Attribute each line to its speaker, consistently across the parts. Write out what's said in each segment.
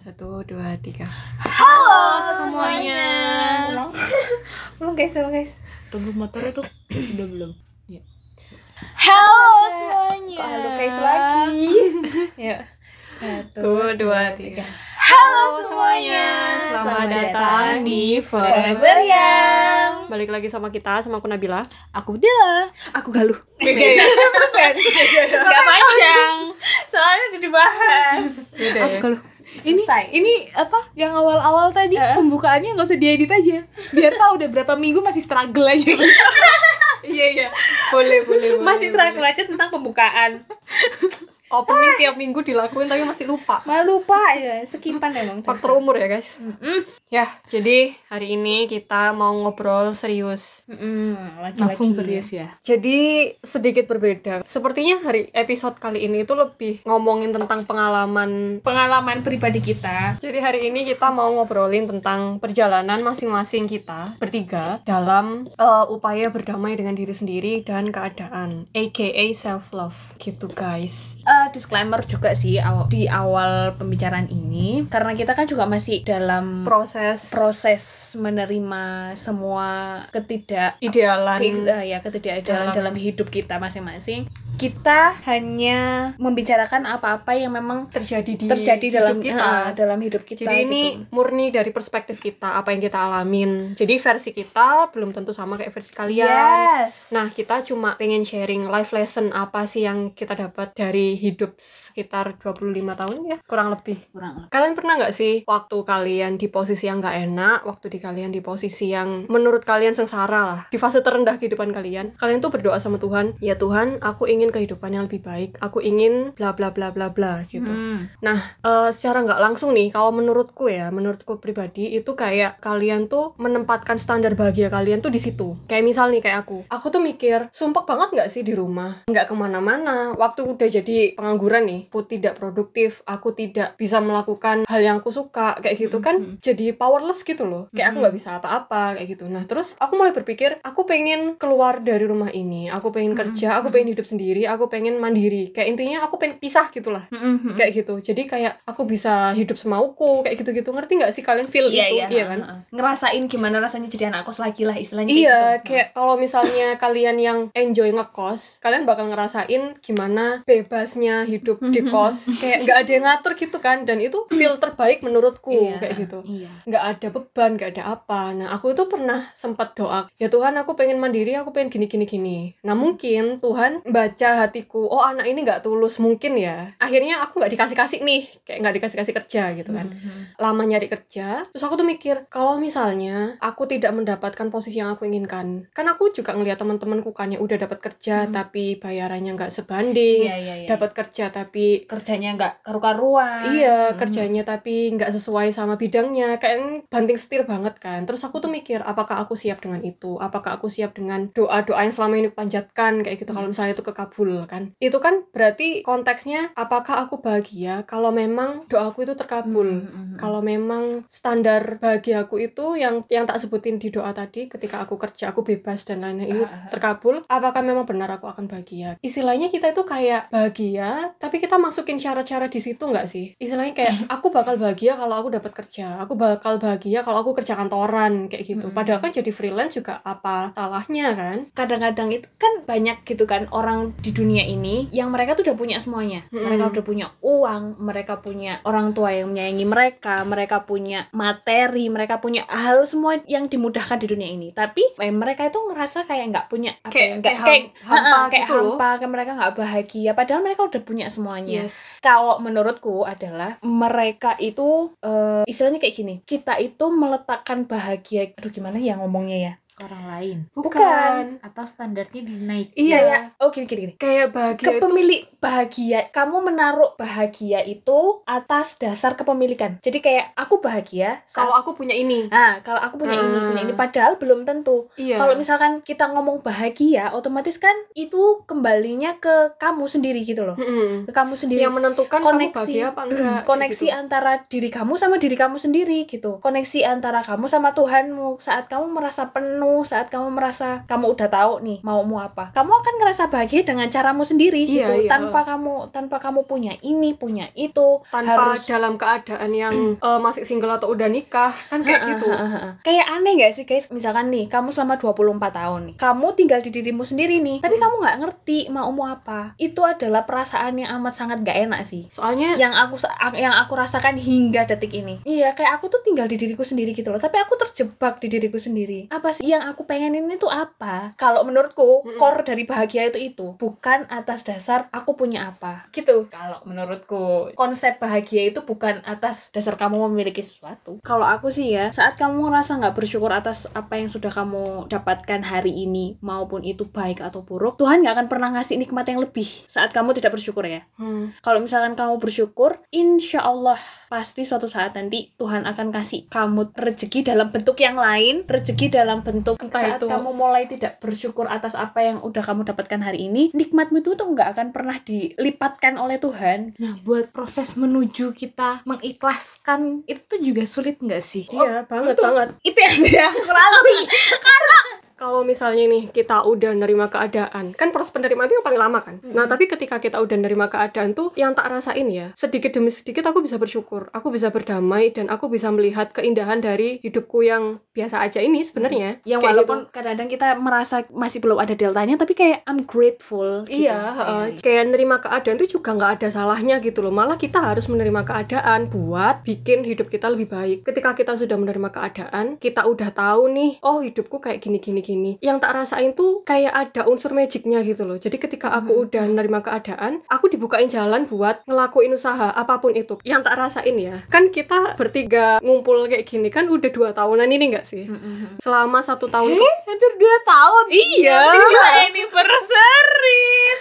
Speaker 1: Satu, dua, tiga.
Speaker 2: Halo
Speaker 1: semuanya.
Speaker 2: Ulang, ulang guys, ulang guys.
Speaker 1: Tunggu motornya tuh udah belum? Ya.
Speaker 2: Halo semuanya.
Speaker 1: Kok
Speaker 2: halo guys lagi? ya.
Speaker 1: Satu, dua, tiga.
Speaker 2: Halo semuanya.
Speaker 1: Selamat datang di
Speaker 2: Forever. Yang.
Speaker 1: Balik lagi sama kita, sama aku Nabila.
Speaker 2: Aku Dela.
Speaker 1: Aku Galuh.
Speaker 2: Gak panjang. Soalnya udah dibahas.
Speaker 1: Beda ya.
Speaker 3: Ini ini apa yang awal-awal tadi pembukaannya nggak usah diedit aja biar tahu udah berapa minggu masih struggle aja gitu.
Speaker 1: Iya, iya. Boleh, boleh, boleh.
Speaker 2: Masih terakhir aja tentang pembukaan.
Speaker 1: Opening tiap minggu dilakuin tapi masih lupa.
Speaker 2: Malu lupa ya, sekipan emang.
Speaker 1: Faktor umur ya, guys. Ya, jadi hari ini kita mau ngobrol serius.
Speaker 2: Mm, lagi-lagi.
Speaker 3: langsung serius ya
Speaker 1: Jadi sedikit berbeda. Sepertinya hari episode kali ini itu lebih ngomongin tentang pengalaman.
Speaker 2: Pengalaman pribadi kita.
Speaker 1: Jadi hari ini kita mau ngobrolin tentang perjalanan masing-masing kita bertiga dalam eh, upaya berdamai dengan diri sendiri dan keadaan, aka self love. Gitu, guys.
Speaker 2: Disclaimer juga sih aw- di awal pembicaraan ini karena kita kan juga masih dalam
Speaker 1: Proses
Speaker 2: proses menerima semua ketidak
Speaker 1: idealan
Speaker 2: ke- eh, ya ketidakidealan
Speaker 1: dalam-
Speaker 2: dalam hidup kita masing-masing. Kita hanya membicarakan apa-apa yang memang
Speaker 1: terjadi di
Speaker 2: terjadi dalam
Speaker 1: hidup kita.
Speaker 2: eh, dalam hidup kita.
Speaker 1: Jadi ini
Speaker 2: gitu.
Speaker 1: murni dari perspektif kita, apa yang kita alamin. Jadi versi kita belum tentu sama kayak versi kalian.
Speaker 2: Yes.
Speaker 1: Nah, kita cuma pengen sharing life lesson apa sih yang kita dapat dari hidup sekitar 25 tahun ya, kurang lebih.
Speaker 2: kurang
Speaker 1: Kalian pernah nggak sih waktu kalian di posisi yang nggak enak, waktu di kalian di posisi yang menurut kalian sengsara lah, di fase terendah kehidupan kalian, kalian tuh berdoa sama Tuhan, ya Tuhan, aku ingin kehidupan yang lebih baik, aku ingin bla bla bla bla bla gitu.
Speaker 2: Hmm.
Speaker 1: Nah, eh, secara nggak langsung nih, kalau menurutku ya, menurutku pribadi itu kayak kalian tuh menempatkan standar bahagia kalian tuh di situ. Kayak misal nih kayak aku, aku tuh mikir, sumpah banget nggak sih di rumah, nggak ke mana-mana. Waktu udah jadi pengangguran nih, aku tidak produktif, aku tidak bisa melakukan hal yang aku suka, kayak gitu kan, jadi powerless gitu loh. Kayak aku nggak bisa apa-apa kayak gitu. Nah, terus aku mulai berpikir, aku pengen keluar dari rumah ini, aku pengen kerja, aku pengen hidup sendiri, aku pengen mandiri. Kayak intinya aku pengen pisah gitulah
Speaker 2: Hmm.
Speaker 1: kayak gitu jadi kayak aku bisa hidup semauku kayak gitu-gitu ngerti nggak sih kalian feel
Speaker 2: Iya,
Speaker 1: itu
Speaker 2: iya,
Speaker 1: iya kan.
Speaker 2: Ngerasain gimana rasanya jadi anak kos lagi lah istilahnya kayak
Speaker 1: Iya,
Speaker 2: gitu.
Speaker 1: kayak kalau misalnya kalian yang enjoy ngekos, kalian bakal ngerasain gimana bebasnya hidup di kos, kayak nggak ada yang ngatur gitu kan, dan itu feel terbaik menurutku
Speaker 2: Iya,
Speaker 1: kayak gitu.
Speaker 2: Iya.
Speaker 1: nggak ada beban, nggak ada apa. Nah, aku itu pernah sempat doa, ya Tuhan, aku pengen mandiri, aku pengen gini gini gini. Nah, mungkin Tuhan baca hatiku, oh anak ini nggak tulus mungkin ya. Akhirnya aku nggak dikasih kasih nih, kayak nggak dikasih kasih kerja gitu kan. Lama nyari kerja, terus aku tuh mikir, kalau misalnya aku tidak mendapatkan posisi yang aku inginkan, kan aku juga ngeliat teman-temanku kan yang udah dapat kerja tapi bayarannya nggak sebanding,
Speaker 2: Iya, iya, iya.
Speaker 1: dapat kerja tapi
Speaker 2: kerjanya nggak karu-karuan.
Speaker 1: Iya, kerjanya tapi nggak sesuai sama bidangnya, kayak banting setir banget kan. Terus aku tuh mikir, apakah aku siap dengan itu? Apakah aku siap dengan doa-doa yang selama ini panjatkan kayak gitu? Kalau misalnya itu kekabul kan, itu kan berarti konteksnya apakah aku bahagia kalau memang doaku itu terkabul? Kalau memang standar bahagia aku itu yang yang tak sebutin di doa tadi, ketika aku kerja aku bebas dan lain-lain itu terkabul, apakah memang benar aku akan bahagia? Istilahnya kita itu kayak bahagia, tapi kita masukin syarat-syarat di situ nggak sih? Istilahnya kayak aku bakal bahagia kalau aku dapat kerja, aku bakal bahagia kalau aku kerja kantoran kayak gitu. Padahal kan jadi freelance juga apa salahnya kan?
Speaker 2: kadang-kadang itu kan banyak gitu kan orang di dunia ini yang mereka tuh udah punya semuanya. Mereka udah punya uang mereka punya orang tua yang menyayangi mereka mereka punya materi mereka punya hal semua yang dimudahkan di dunia ini. Tapi eh, mereka itu ngerasa kayak nggak punya apa
Speaker 1: Kayak-
Speaker 2: ya,
Speaker 1: kayak ham- hampa
Speaker 2: kayak
Speaker 1: gitu loh.
Speaker 2: hampa kayak mereka nggak bahagia. Padahal mereka udah punya semuanya.
Speaker 1: Yes.
Speaker 2: kalau menurutku adalah mereka itu eh, istilahnya kayak gini kita itu meletakkan bahagia aduh gimana ya ngomongnya ya
Speaker 3: orang lain.
Speaker 1: Bukan.
Speaker 3: atau standarnya dinaik.
Speaker 1: Iya.
Speaker 2: kayak oh gini gini gini.
Speaker 1: Kayak bahagia itu
Speaker 2: kepemilik bahagia. Kamu menaruh bahagia itu atas dasar kepemilikan. Jadi kayak aku bahagia saat-
Speaker 1: kalau aku punya ini.
Speaker 2: nah kalau aku punya ini
Speaker 1: Hmm.
Speaker 2: punya ini. Padahal belum tentu.
Speaker 1: Iya.
Speaker 2: kalau misalkan kita ngomong bahagia otomatis kan itu kembalinya ke kamu sendiri gitu loh.
Speaker 1: Mm-mm.
Speaker 2: ke kamu sendiri.
Speaker 1: Yang menentukan kamu bahagia apa enggak
Speaker 2: koneksi
Speaker 1: gitu.
Speaker 2: antara diri kamu sama diri kamu sendiri gitu. Koneksi antara kamu sama Tuhanmu. Saat kamu merasa penuh kamu saat kamu merasa kamu udah tahu nih maumu apa kamu akan ngerasa bahagia dengan caramu sendiri
Speaker 1: Iya,
Speaker 2: gitu
Speaker 1: iya.
Speaker 2: tanpa kamu tanpa kamu punya ini punya itu
Speaker 1: tanpa
Speaker 2: harus
Speaker 1: dalam keadaan yang eh, masih single atau udah nikah kan kayak gitu.
Speaker 2: Kayak aneh gak sih guys? Misalkan nih, kamu selama 24 tahun nih. Kamu tinggal di dirimu sendiri nih. Tapi kamu nggak ngerti maumu apa. Itu adalah perasaan yang amat sangat gak enak sih.
Speaker 1: soalnya
Speaker 2: Yang aku yang aku rasakan hingga detik ini. Iya, kayak aku tuh tinggal di diriku sendiri gitu loh. Tapi aku terjebak di diriku sendiri. Apa sih yang aku pengen ini tuh apa? Kalau menurutku,
Speaker 1: Mm-mm.
Speaker 2: core dari bahagia itu itu. Bukan atas dasar aku punya apa. Gitu. Kalau menurutku, konsep bahagia itu bukan atas dasar kamu memiliki sesuatu. Kalau aku sih ya, saat kamu ngerasa nggak bersyukur atas apa yang sudah kamu dapatkan hari ini, maupun itu baik atau buruk, Tuhan nggak akan pernah ngasih nikmat yang lebih saat kamu tidak bersyukur ya.
Speaker 1: hmm,
Speaker 2: Kalau misalkan kamu bersyukur, insya Allah pasti suatu saat nanti Tuhan akan kasih kamu rezeki dalam bentuk yang lain, rezeki dalam bentuk
Speaker 1: Entah
Speaker 2: saat
Speaker 1: itu-
Speaker 2: kamu mulai tidak bersyukur atas apa yang udah kamu dapatkan hari ini, nikmatmu itu tuh nggak akan pernah dilipatkan oleh Tuhan.
Speaker 3: Nah, buat proses menuju kita mengikhlaskan itu tuh juga sulit nggak sih?
Speaker 1: iya banget banget
Speaker 3: Itu yang aku lalui.
Speaker 1: kalau misalnya nih kita udah nerima keadaan kan proses penerimaan itu yang paling lama kan nah tapi ketika kita udah nerima keadaan tuh yang tak rasain ya sedikit demi sedikit aku bisa bersyukur aku bisa berdamai dan aku bisa melihat keindahan dari hidupku yang biasa aja ini sebenarnya
Speaker 2: Yang
Speaker 1: Kayak
Speaker 2: walaupun kadang-kadang kita merasa masih belum ada deltanya, tapi kayak I'm grateful. gitu.
Speaker 1: Iya, heeh. kayak nerima keadaan itu juga nggak ada salahnya gitu loh. Malah kita harus menerima keadaan buat bikin hidup kita lebih baik. Ketika kita sudah menerima keadaan, kita udah tahu nih, oh hidupku kayak gini gini. Yang tak rasain tuh kayak ada unsur magicnya gitu loh. Jadi ketika aku udah menerima keadaan, aku dibukain jalan buat ngelakuin usaha apa pun itu. Yang tak rasain ya, kan kita bertiga ngumpul kayak gini kan udah dua tahunan ini nggak sih?
Speaker 2: Mm-mm.
Speaker 1: Selama satu tahun
Speaker 3: Hampir 2 tahun.
Speaker 2: Iya, anniversary,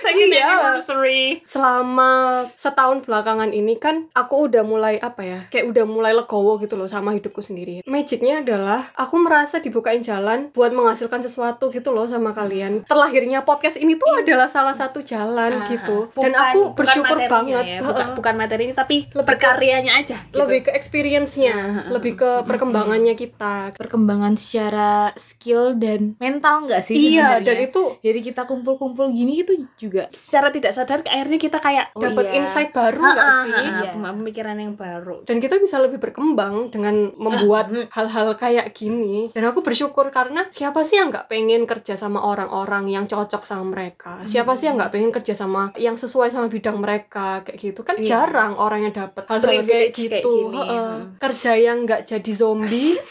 Speaker 2: second
Speaker 1: Iya.
Speaker 2: anniversary.
Speaker 1: selama setahun belakangan ini kan aku udah mulai apa ya kayak udah mulai legowo gitu loh sama hidupku sendiri magicnya adalah aku merasa dibukain jalan buat menghasilkan sesuatu gitu loh sama kalian terlahirnya podcast ini tuh adalah salah satu jalan
Speaker 2: Aha.
Speaker 1: gitu dan
Speaker 2: Iya. Bukan-
Speaker 1: aku
Speaker 2: bukan
Speaker 1: bersyukur
Speaker 2: materinya
Speaker 1: banget
Speaker 2: ya, bukan, bukan materi ini tapi
Speaker 1: Lebih
Speaker 2: berkaryanya aja gitu.
Speaker 1: lebih ke experience-nya
Speaker 2: Aha.
Speaker 1: lebih ke perkembangannya kita
Speaker 3: Perkembangan secara skill dan mental nggak sih?
Speaker 1: iya
Speaker 3: sebenarnya?
Speaker 1: dan itu
Speaker 3: Jadi kita kumpul-kumpul gini itu juga
Speaker 2: secara tidak sadar akhirnya kita kayak oh
Speaker 1: dapat
Speaker 2: iya.
Speaker 1: insight baru nggak
Speaker 2: Ha-ha,
Speaker 1: sih?
Speaker 2: ha-ha,
Speaker 3: Iya.
Speaker 2: pem- pemikiran yang baru.
Speaker 1: Dan kita bisa lebih berkembang dengan membuat hal-hal kayak gini. Dan aku bersyukur karena siapa sih yang nggak pengen kerja sama orang-orang yang cocok sama mereka? Siapa sih yang nggak pengen kerja sama yang sesuai sama bidang mereka? Kayak gitu. Kan
Speaker 2: Iya.
Speaker 1: jarang orang yang dapat hal-hal kayak
Speaker 2: Privilege
Speaker 1: gitu.
Speaker 2: kayak gini, hmm.
Speaker 1: kerja yang nggak jadi zombie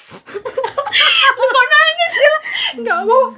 Speaker 3: nggak mau.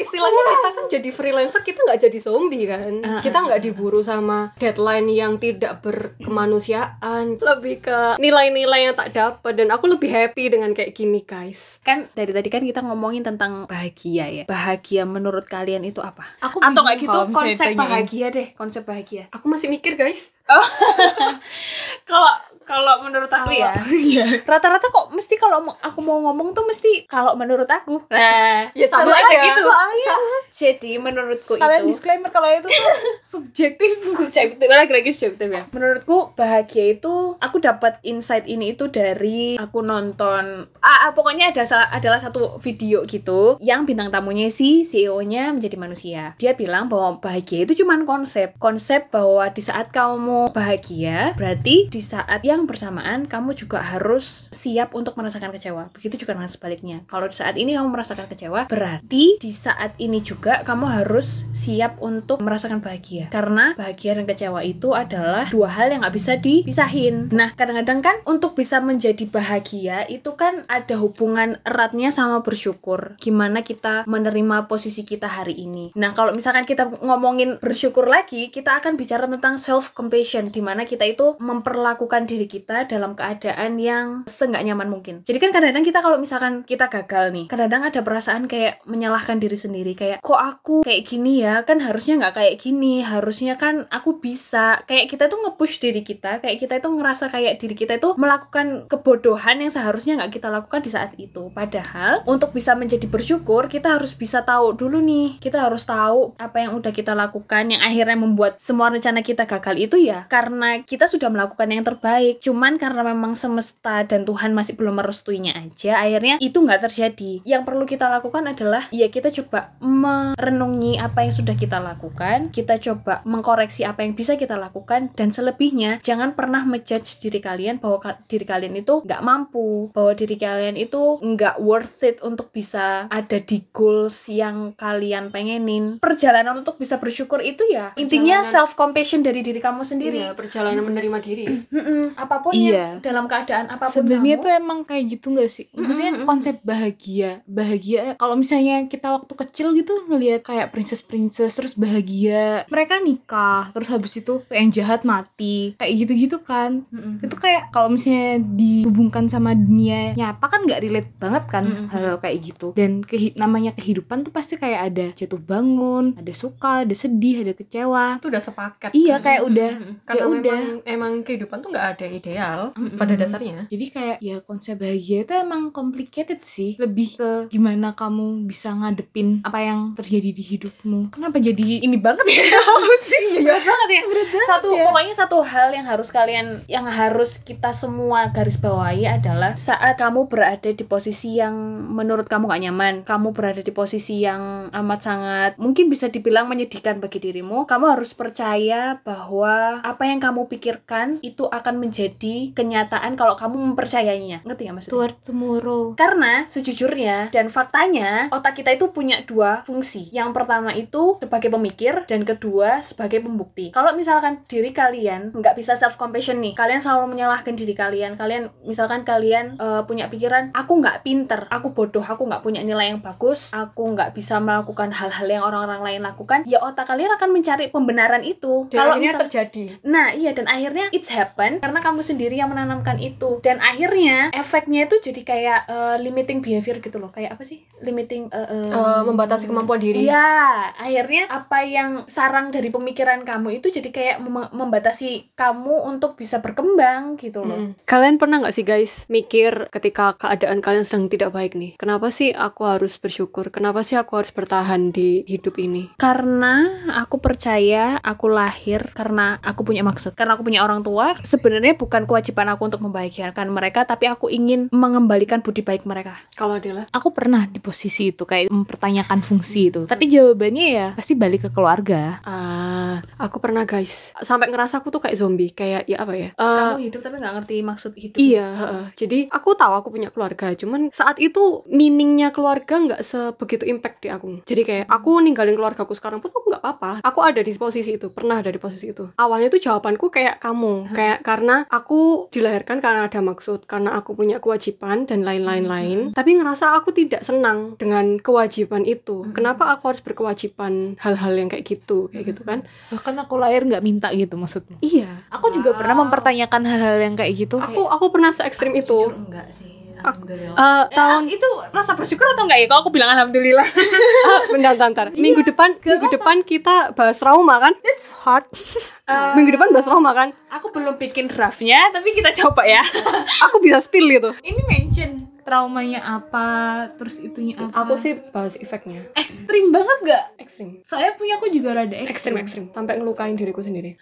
Speaker 1: Istilahnya kita kan jadi freelancer kita nggak jadi zombie kan.
Speaker 2: Ah,
Speaker 1: kita nggak diburu sama deadline yang tidak berkemanusiaan. Lebih ke nilai-nilai yang tak dapat. Dan aku lebih happy dengan kayak gini guys.
Speaker 2: Kan dari tadi kan kita ngomongin tentang bahagia ya. Bahagia menurut kalian itu apa?
Speaker 3: Aku
Speaker 2: atau nggak gitu konsep bahagia deh. Konsep bahagia.
Speaker 1: Aku masih mikir guys.
Speaker 2: Kalau kalau menurut aku ya.
Speaker 3: Iya.
Speaker 2: rata-rata kok mesti kalau aku mau ngomong tuh mesti kalau menurut aku. Nah
Speaker 1: ya sama aja.
Speaker 2: aja.
Speaker 3: Soalnya
Speaker 2: jadi menurutku
Speaker 3: kalian
Speaker 2: itu
Speaker 3: disclaimer kalau itu tuh subjektif.
Speaker 2: subjektif lagi-lagi subjektif ya. Menurutku bahagia itu aku dapat insight ini itu dari aku nonton ah, ah, pokoknya ada adalah satu video gitu yang bintang tamunya si CEO-nya menjadi manusia. Dia bilang bahwa bahagia itu cuma konsep. Konsep bahwa di saat kamu bahagia berarti di saat yang bersamaan kamu juga harus siap untuk merasakan kecewa. Begitu juga dengan sebaliknya. Kalau di saat ini kamu merasakan kecewa berarti di saat ini juga kamu harus siap untuk merasakan bahagia. Karena bahagia dan kecewa itu adalah dua hal yang nggak bisa dipisahin. Nah kadang-kadang kan untuk bisa menjadi bahagia itu kan ada hubungan eratnya sama bersyukur. Gimana kita menerima posisi kita hari ini. Nah kalau misalkan kita ngomongin bersyukur lagi kita akan bicara tentang self compassion di mana kita itu memperlakukan diri kita dalam keadaan yang seenggak nyaman mungkin. Jadi kan kadang-kadang kita kalau misalkan kita gagal nih kadang-kadang ada perasaan kayak menyalahkan diri sendiri. Kayak kok aku kayak gini ya? Kan harusnya nggak kayak gini. Harusnya kan aku bisa. Kayak kita tuh nge-push diri kita. Kayak kita itu ngerasa kayak diri kita itu melakukan kebodohan yang seharusnya nggak kita lakukan di saat itu. Padahal untuk bisa menjadi bersyukur kita harus bisa tahu dulu nih. Kita harus tahu apa yang udah kita lakukan yang akhirnya membuat semua rencana kita gagal itu ya karena kita sudah melakukan yang terbaik cuman karena memang semesta dan Tuhan masih belum merestuinya aja akhirnya itu nggak terjadi. Yang perlu kita lakukan adalah ya kita coba merenungi apa yang sudah kita lakukan kita coba mengkoreksi apa yang bisa kita lakukan dan selebihnya jangan pernah menjudge diri kalian bahwa ka- diri kalian itu nggak mampu bahwa diri kalian itu nggak worth it untuk bisa ada di goals yang kalian pengenin. Perjalanan untuk bisa bersyukur itu ya intinya self compassion dari diri kamu sendiri.
Speaker 1: Iya, perjalanan menerima diri.
Speaker 2: Mm-mm, apa pun
Speaker 3: Iya.
Speaker 2: yang dalam keadaan apa
Speaker 3: pun
Speaker 2: Sebenarnya
Speaker 3: tuh emang kayak gitu gak sih? Maksudnya
Speaker 2: Mm-mm.
Speaker 3: konsep bahagia, bahagia. Kalau misalnya kita waktu kecil gitu ngelihat kayak princess princess terus bahagia, mereka nikah, terus habis itu yang jahat mati, kayak gitu-gitu kan?
Speaker 2: Mm-mm.
Speaker 3: Itu kayak kalau misalnya dihubungkan sama dunia nyata kan nggak relate banget kan
Speaker 2: Mm-mm.
Speaker 3: hal kayak gitu. Dan kehi- namanya kehidupan tuh pasti kayak ada jatuh bangun, ada suka, ada sedih, ada kecewa.
Speaker 1: Itu udah sepaket.
Speaker 3: Iya
Speaker 1: kan?
Speaker 3: kayak udah,
Speaker 2: Mm-mm.
Speaker 3: ya
Speaker 1: Karena
Speaker 3: udah.
Speaker 1: memang emang kehidupan tuh nggak ada ideal
Speaker 2: Mm-mm.
Speaker 1: pada dasarnya.
Speaker 3: Jadi kayak ya konsep bahagia itu emang complicated sih. Lebih ke gimana kamu bisa ngadepin apa yang terjadi di hidupmu. Kenapa jadi ini banget ya? Sih?
Speaker 2: Iya banget ya. satu
Speaker 3: ya.
Speaker 2: pokoknya satu hal yang harus kalian yang harus kita semua garis bawahi adalah saat kamu berada di posisi yang menurut kamu gak nyaman, kamu berada di posisi yang amat sangat mungkin bisa dibilang menyedihkan bagi dirimu, kamu harus percaya bahwa apa yang kamu pikirkan itu akan menjadi kenyataan kalau kamu mempercayainya. Ngerti gak maksudnya?
Speaker 3: Toward tomorrow.
Speaker 2: Karena sejujurnya dan faktanya otak kita itu punya dua fungsi. Yang pertama itu sebagai pemikir dan kedua sebagai pembukti. Kalau misalkan diri kalian nggak bisa self compassion nih, kalian selalu menyalahkan diri kalian. Kalian misalkan kalian eh, punya pikiran aku nggak pinter, aku bodoh, aku nggak punya nilai yang bagus, aku nggak bisa melakukan hal-hal yang orang-orang lain lakukan. Ya otak kalian akan mencari pembenaran itu.
Speaker 1: Dan
Speaker 2: Kalau
Speaker 1: akhirnya
Speaker 2: misal-
Speaker 1: terjadi.
Speaker 2: Nah iya dan akhirnya it's happen karena kamu sendiri yang menanamkan itu dan akhirnya efeknya itu jadi kayak uh, limiting behavior gitu loh kayak apa sih limiting uh, uh,
Speaker 1: Eh, membatasi kemampuan diri.
Speaker 2: Iya, akhirnya apa yang sarang dari pemikiran kamu itu jadi kayak mem- membatasi kamu untuk bisa berkembang gitu loh.
Speaker 1: Mm. Kalian pernah nggak sih guys mikir ketika keadaan kalian sedang tidak baik nih? Kenapa sih aku harus bersyukur? Kenapa sih aku harus bertahan di hidup ini?
Speaker 2: Karena aku percaya aku lahir karena aku punya maksud. Karena aku punya orang tua, sebenarnya bukan kewajiban aku untuk membahagiakan mereka, tapi aku ingin mengembalikan budi baik mereka.
Speaker 1: Kalau Adela?
Speaker 3: Aku pernah di posisi itu kayak mempertanyakan fungsi itu. Tapi jawabannya ya pasti balik ke keluarga.
Speaker 1: Ah, aku pernah guys. Sampai ngerasa aku tuh kayak zombie, kayak ya apa ya? Eh,
Speaker 2: Kamu hidup tapi nggak ngerti maksud hidup.
Speaker 1: Iya, heeh. jadi aku tahu aku punya keluarga, cuman saat itu meaningnya keluarga nggak sebegitu impact di aku. Jadi kayak aku ninggalin keluargaku sekarang pun aku nggak apa-apa. Aku ada di posisi itu, pernah ada di posisi itu. Awalnya tuh jawabanku kayak kamu, kayak karena aku dilahirkan karena ada maksud, karena aku punya kewajiban dan lain-lain lain. Tapi ngerasa aku tidak senang dengan kewajiban itu. Kenapa aku harus berkewajiban hal-hal yang kayak gitu, kayak gitu kan?
Speaker 3: Bahkan aku lahir nggak minta gitu maksudmu.
Speaker 1: Iya.
Speaker 3: Aku juga pernah mempertanyakan hal-hal yang kayak gitu.
Speaker 1: Aku aku pernah se ekstrim itu.
Speaker 2: Jujur enggak sih. Alhamdulillah.
Speaker 1: Eh, tahun
Speaker 2: itu rasa bersyukur atau enggak ya kalau aku bilang alhamdulillah
Speaker 1: Ah, bentar, bentar, bentar. Minggu depan, minggu depan kita bahas trauma kan?
Speaker 3: It's hard.
Speaker 1: Minggu depan bahas trauma kan?
Speaker 2: aku belum bikin draftnya tapi kita coba ya
Speaker 1: Aku bisa spill gitu.
Speaker 3: Ini mention traumanya apa, terus itunya apa.
Speaker 1: Aku sih bahas efeknya.
Speaker 3: ekstrim banget gak?
Speaker 1: Ekstrim.
Speaker 3: Soalnya punya aku juga rada
Speaker 1: Ekstrim,
Speaker 3: ekstrim.
Speaker 1: ekstrim. Sampai ngelukain diriku sendiri.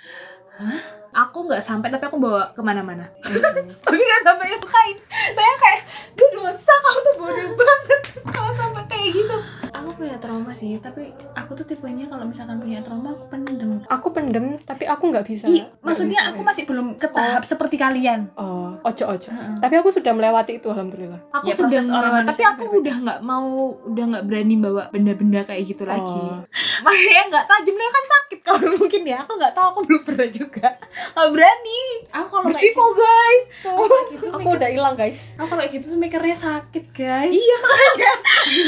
Speaker 3: Aku nggak sampai tapi aku bawa ke mana-mana. tapi nggak sampai nyukain. Saya kayak, tuh dosa kamu tuh bodoh banget kalau sampai kayak gitu.
Speaker 2: aku punya trauma sih tapi aku tuh tipenya kalau misalkan punya trauma aku pendem
Speaker 1: Aku pendem, tapi aku nggak bisa. Nggak
Speaker 2: maksudnya
Speaker 1: bisa,
Speaker 2: aku
Speaker 1: ya.
Speaker 2: masih belum ke tahap seperti kalian
Speaker 1: Oh, ojo ojo. Tapi aku sudah melewati itu, alhamdulillah.
Speaker 3: Aku
Speaker 2: Ya, orang
Speaker 3: melewati, tapi aku
Speaker 2: berbeda.
Speaker 3: udah nggak mau, udah nggak berani bawa benda-benda kayak gitu lagi.
Speaker 1: Oh.
Speaker 3: Makanya nggak tajamnya kan sakit kalau mungkin ya. Aku nggak tahu, aku belum pernah juga. Nggak berani.
Speaker 2: aku kalau kayak
Speaker 3: Bersiko guys. Tuh.
Speaker 2: gitu
Speaker 1: Aku udah hilang, guys.
Speaker 2: aku kalau kayak gitu tuh mikirnya sakit guys
Speaker 3: Iya makanya.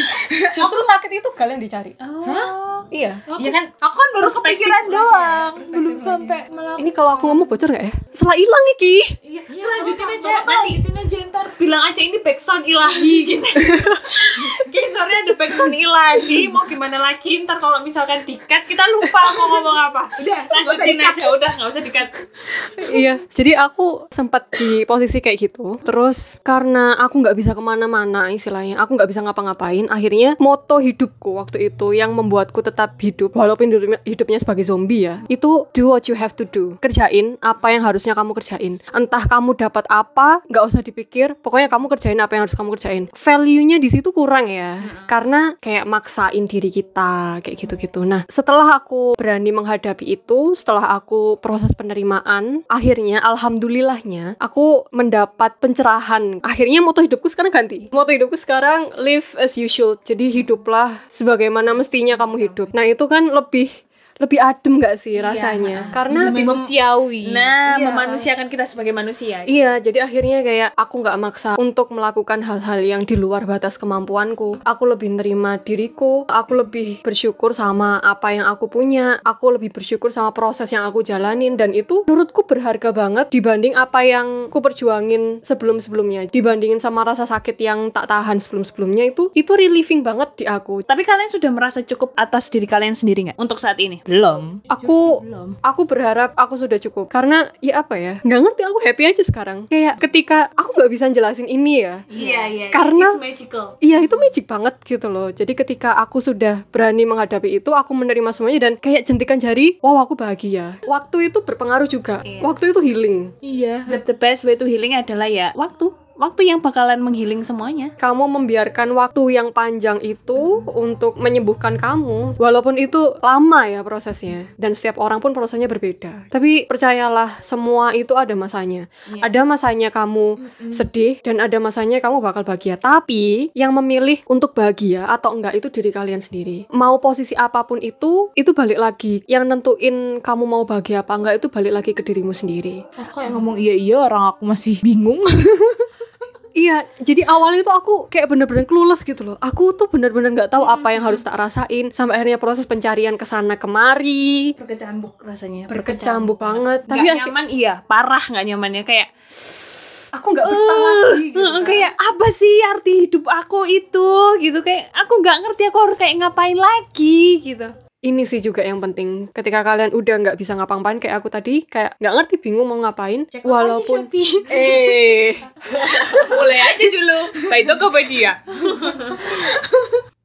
Speaker 1: Justru sakit itu kalian dicari.
Speaker 2: oh
Speaker 1: Iya.
Speaker 3: Aku,
Speaker 2: Iya kan,
Speaker 3: aku kan baru kepikiran
Speaker 2: ya,
Speaker 3: doang,
Speaker 2: perspektif
Speaker 3: belum
Speaker 2: lagi.
Speaker 3: sampai melakukan.
Speaker 1: Ini kalau aku ngomong bocor nggak ya? Setelah hilang iki.
Speaker 2: iya selanjutnya aja nanti itu aja ntar bilang aja ini backsound ilahi gitu Oke, sorry ada backsound ilahi mau gimana lagi ntar kalau misalkan dikat kita lupa mau ngomong apa udah lanjutin aja udah nggak usah dikat
Speaker 1: iya. Jadi aku sempat di posisi kayak gitu. Terus karena aku nggak bisa ke mana-mana istilahnya aku nggak bisa ngapa-ngapain akhirnya moto hidupku waktu itu yang membuatku tetap hidup walaupun hidupnya, hidupnya sebagai zombie ya itu do what you have to do. Kerjain apa yang harusnya kamu kerjain. Entah kamu dapat apa nggak usah dipikir pokoknya kamu kerjain apa yang harus kamu kerjain. Value-nya di situ kurang ya karena kayak maksain diri kita kayak gitu-gitu. Nah setelah aku berani menghadapi itu setelah aku proses penerimaan akhirnya alhamdulillahnya aku mendapat pencerahan. Akhirnya moto hidupku sekarang ganti. Moto hidupku sekarang live as should jadi hiduplah sebagaimana mestinya kamu hidup. Nah itu kan lebih lebih adem gak sih rasanya karena
Speaker 3: Lebih manusiawi.
Speaker 2: nah
Speaker 1: Iya.
Speaker 2: memanusiakan kita sebagai manusia
Speaker 1: Iya, jadi akhirnya kayak aku nggak maksa untuk melakukan hal-hal yang di luar batas kemampuanku. Aku lebih nerima diriku, aku lebih bersyukur sama apa yang aku punya, aku lebih bersyukur sama proses yang aku jalanin dan itu menurutku berharga banget dibanding apa yang ku perjuangin sebelum-sebelumnya. Dibandingin sama rasa sakit yang tak tahan sebelum-sebelumnya itu itu relieving banget di aku.
Speaker 2: tapi kalian sudah merasa cukup atas diri kalian sendiri nggak untuk saat ini
Speaker 3: belum.
Speaker 1: Aku aku berharap aku sudah cukup. Karena ya apa ya? Nggak ngerti aku happy aja sekarang. Kayak ketika aku nggak bisa jelasin ini ya.
Speaker 2: Iya iya.
Speaker 1: Karena-
Speaker 2: it's magical.
Speaker 1: Iya itu magic banget gitu loh. Jadi ketika aku sudah berani menghadapi itu Aku menerima semuanya dan kayak jentikan jari Wow aku bahagia. Waktu itu berpengaruh juga.
Speaker 2: Iya.
Speaker 1: Waktu itu healing.
Speaker 3: Iya.
Speaker 2: the, the best way to healing adalah ya waktu waktu yang bakalan menghealing semuanya.
Speaker 1: Kamu membiarkan waktu yang panjang itu Untuk menyembuhkan kamu Walaupun itu lama ya prosesnya. Dan setiap orang pun prosesnya berbeda. Tapi percayalah semua itu ada masanya. Ada masanya kamu sedih Dan ada masanya kamu bakal bahagia. Tapi yang memilih untuk bahagia Atau enggak itu diri kalian sendiri. Mau posisi apa pun itu Itu balik lagi. Yang nentuin kamu mau bahagia apa enggak Itu balik lagi ke dirimu sendiri.
Speaker 3: Aku kayak ngomong iya iya orang aku masih bingung.
Speaker 1: Iya, jadi awalnya tuh aku kayak bener-bener clueless gitu loh. Aku tuh bener-bener nggak tahu apa yang harus tak rasain. Sampai akhirnya proses pencarian ke sana kemari,
Speaker 2: berkecambuk rasanya
Speaker 1: berkecambuk banget.
Speaker 2: Tapi
Speaker 1: akhir-
Speaker 2: nyaman iya parah nggak nyamannya kayak
Speaker 1: aku nggak betah lagi. gitu
Speaker 2: Heeh,
Speaker 1: kan.
Speaker 2: kayak apa sih arti hidup aku itu gitu kayak aku nggak ngerti aku harus kayak ngapain lagi gitu
Speaker 1: Ini sih juga yang penting. Ketika kalian udah nggak bisa ngapa-ngapain kayak aku tadi, kayak nggak ngerti, bingung mau ngapain. walaupun eh
Speaker 2: mulai aja dulu baik Tokopedia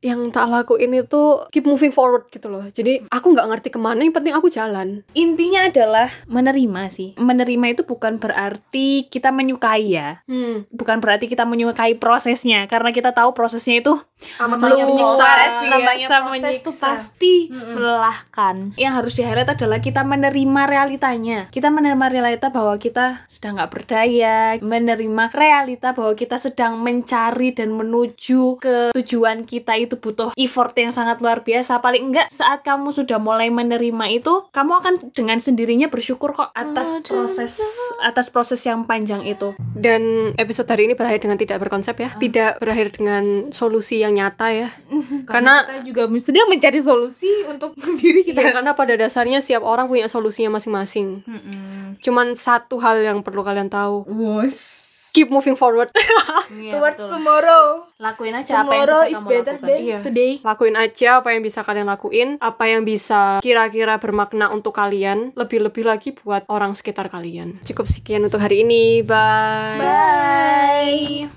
Speaker 1: yang tak lakuin itu keep moving forward gitu loh. Jadi aku nggak ngerti ke mana, yang penting aku jalan.
Speaker 2: intinya adalah menerima sih menerima itu bukan berarti kita menyukai ya
Speaker 1: Hmm.
Speaker 2: bukan berarti kita menyukai prosesnya karena kita tahu prosesnya itu
Speaker 1: Amat
Speaker 2: menyiksa
Speaker 1: proses.
Speaker 2: sih,
Speaker 3: namanya
Speaker 2: sama
Speaker 3: proses
Speaker 2: menyiksa.
Speaker 3: pasti melelahkan.
Speaker 2: yang harus di highlight adalah kita menerima realitanya. Kita menerima realita bahwa kita sedang nggak berdaya menerima realita bahwa kita sedang mencari dan menuju ke tujuan kita itu butuh effort yang sangat luar biasa. Paling enggak saat kamu sudah mulai menerima itu kamu akan dengan sendirinya bersyukur kok atas proses atas proses yang panjang itu.
Speaker 1: Dan episode hari ini berakhir dengan tidak berkonsep ya, tidak berakhir dengan solusi yang nyata ya. Karena
Speaker 3: kita juga sedang mencari solusi untuk diri kita.
Speaker 1: ya, karena pada dasarnya setiap orang punya solusinya masing-masing. Cuman satu hal yang perlu kalian tahu,
Speaker 3: Wos.
Speaker 1: keep moving forward.
Speaker 2: Iya,
Speaker 3: Towards
Speaker 2: betul.
Speaker 3: tomorrow.
Speaker 2: lakuin aja apa yang
Speaker 3: Tomorrow
Speaker 2: bisa
Speaker 3: is
Speaker 2: kamu
Speaker 3: better
Speaker 2: lakukan
Speaker 3: than
Speaker 1: Iya.
Speaker 3: today.
Speaker 1: Lakuin aja apa yang bisa kalian lakuin, apa yang bisa kira-kira bermakna untuk kalian, lebih-lebih lagi buat orang sekitar kalian. Cukup sekian untuk hari ini. Bye.
Speaker 2: bye